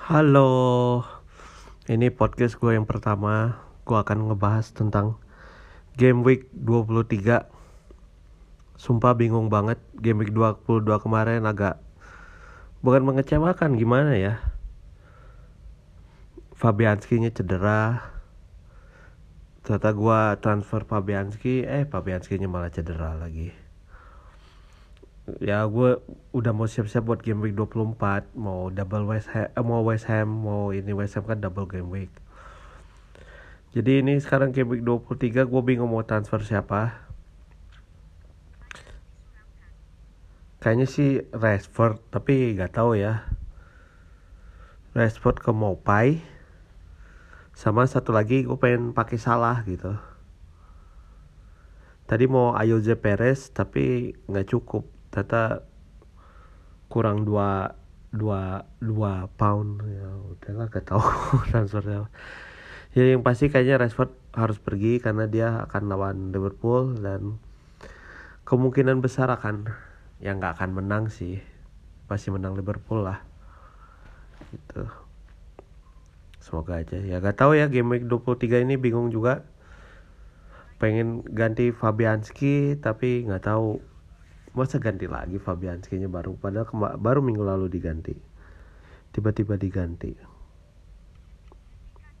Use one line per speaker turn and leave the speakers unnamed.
Halo, ini podcast gue yang pertama. Gue akan ngebahas tentang Game Week 23. Sumpah bingung banget Game Week 22 kemarin agak bukan mengecewakan gimana ya. Fabianski-nya cedera. Ternyata gue transfer Fabianski, eh Fabianski-nya malah cedera lagi ya gue udah mau siap-siap buat game week 24 mau double West Ham eh, mau West Ham mau ini West Ham kan double game week. Jadi ini sekarang game week 23 gue bingung mau transfer siapa. Kayaknya sih Rashford tapi nggak tahu ya. Rashford ke Mopai. Sama satu lagi gue pengen pakai salah gitu. Tadi mau Ayoze Perez tapi nggak cukup ternyata kurang dua dua dua pound. Ya udahlah gak tahu transfernya ya yang pasti kayaknya Rashford harus pergi karena dia akan lawan Liverpool dan kemungkinan besar akan yang nggak akan menang sih. Pasti menang Liverpool lah. Gitu. Semoga aja. Ya gak tahu ya game week 23 ini bingung juga. Pengen ganti Fabianski tapi nggak tahu masa ganti lagi Fabianski nya baru? Padahal baru minggu lalu diganti. Tiba-tiba diganti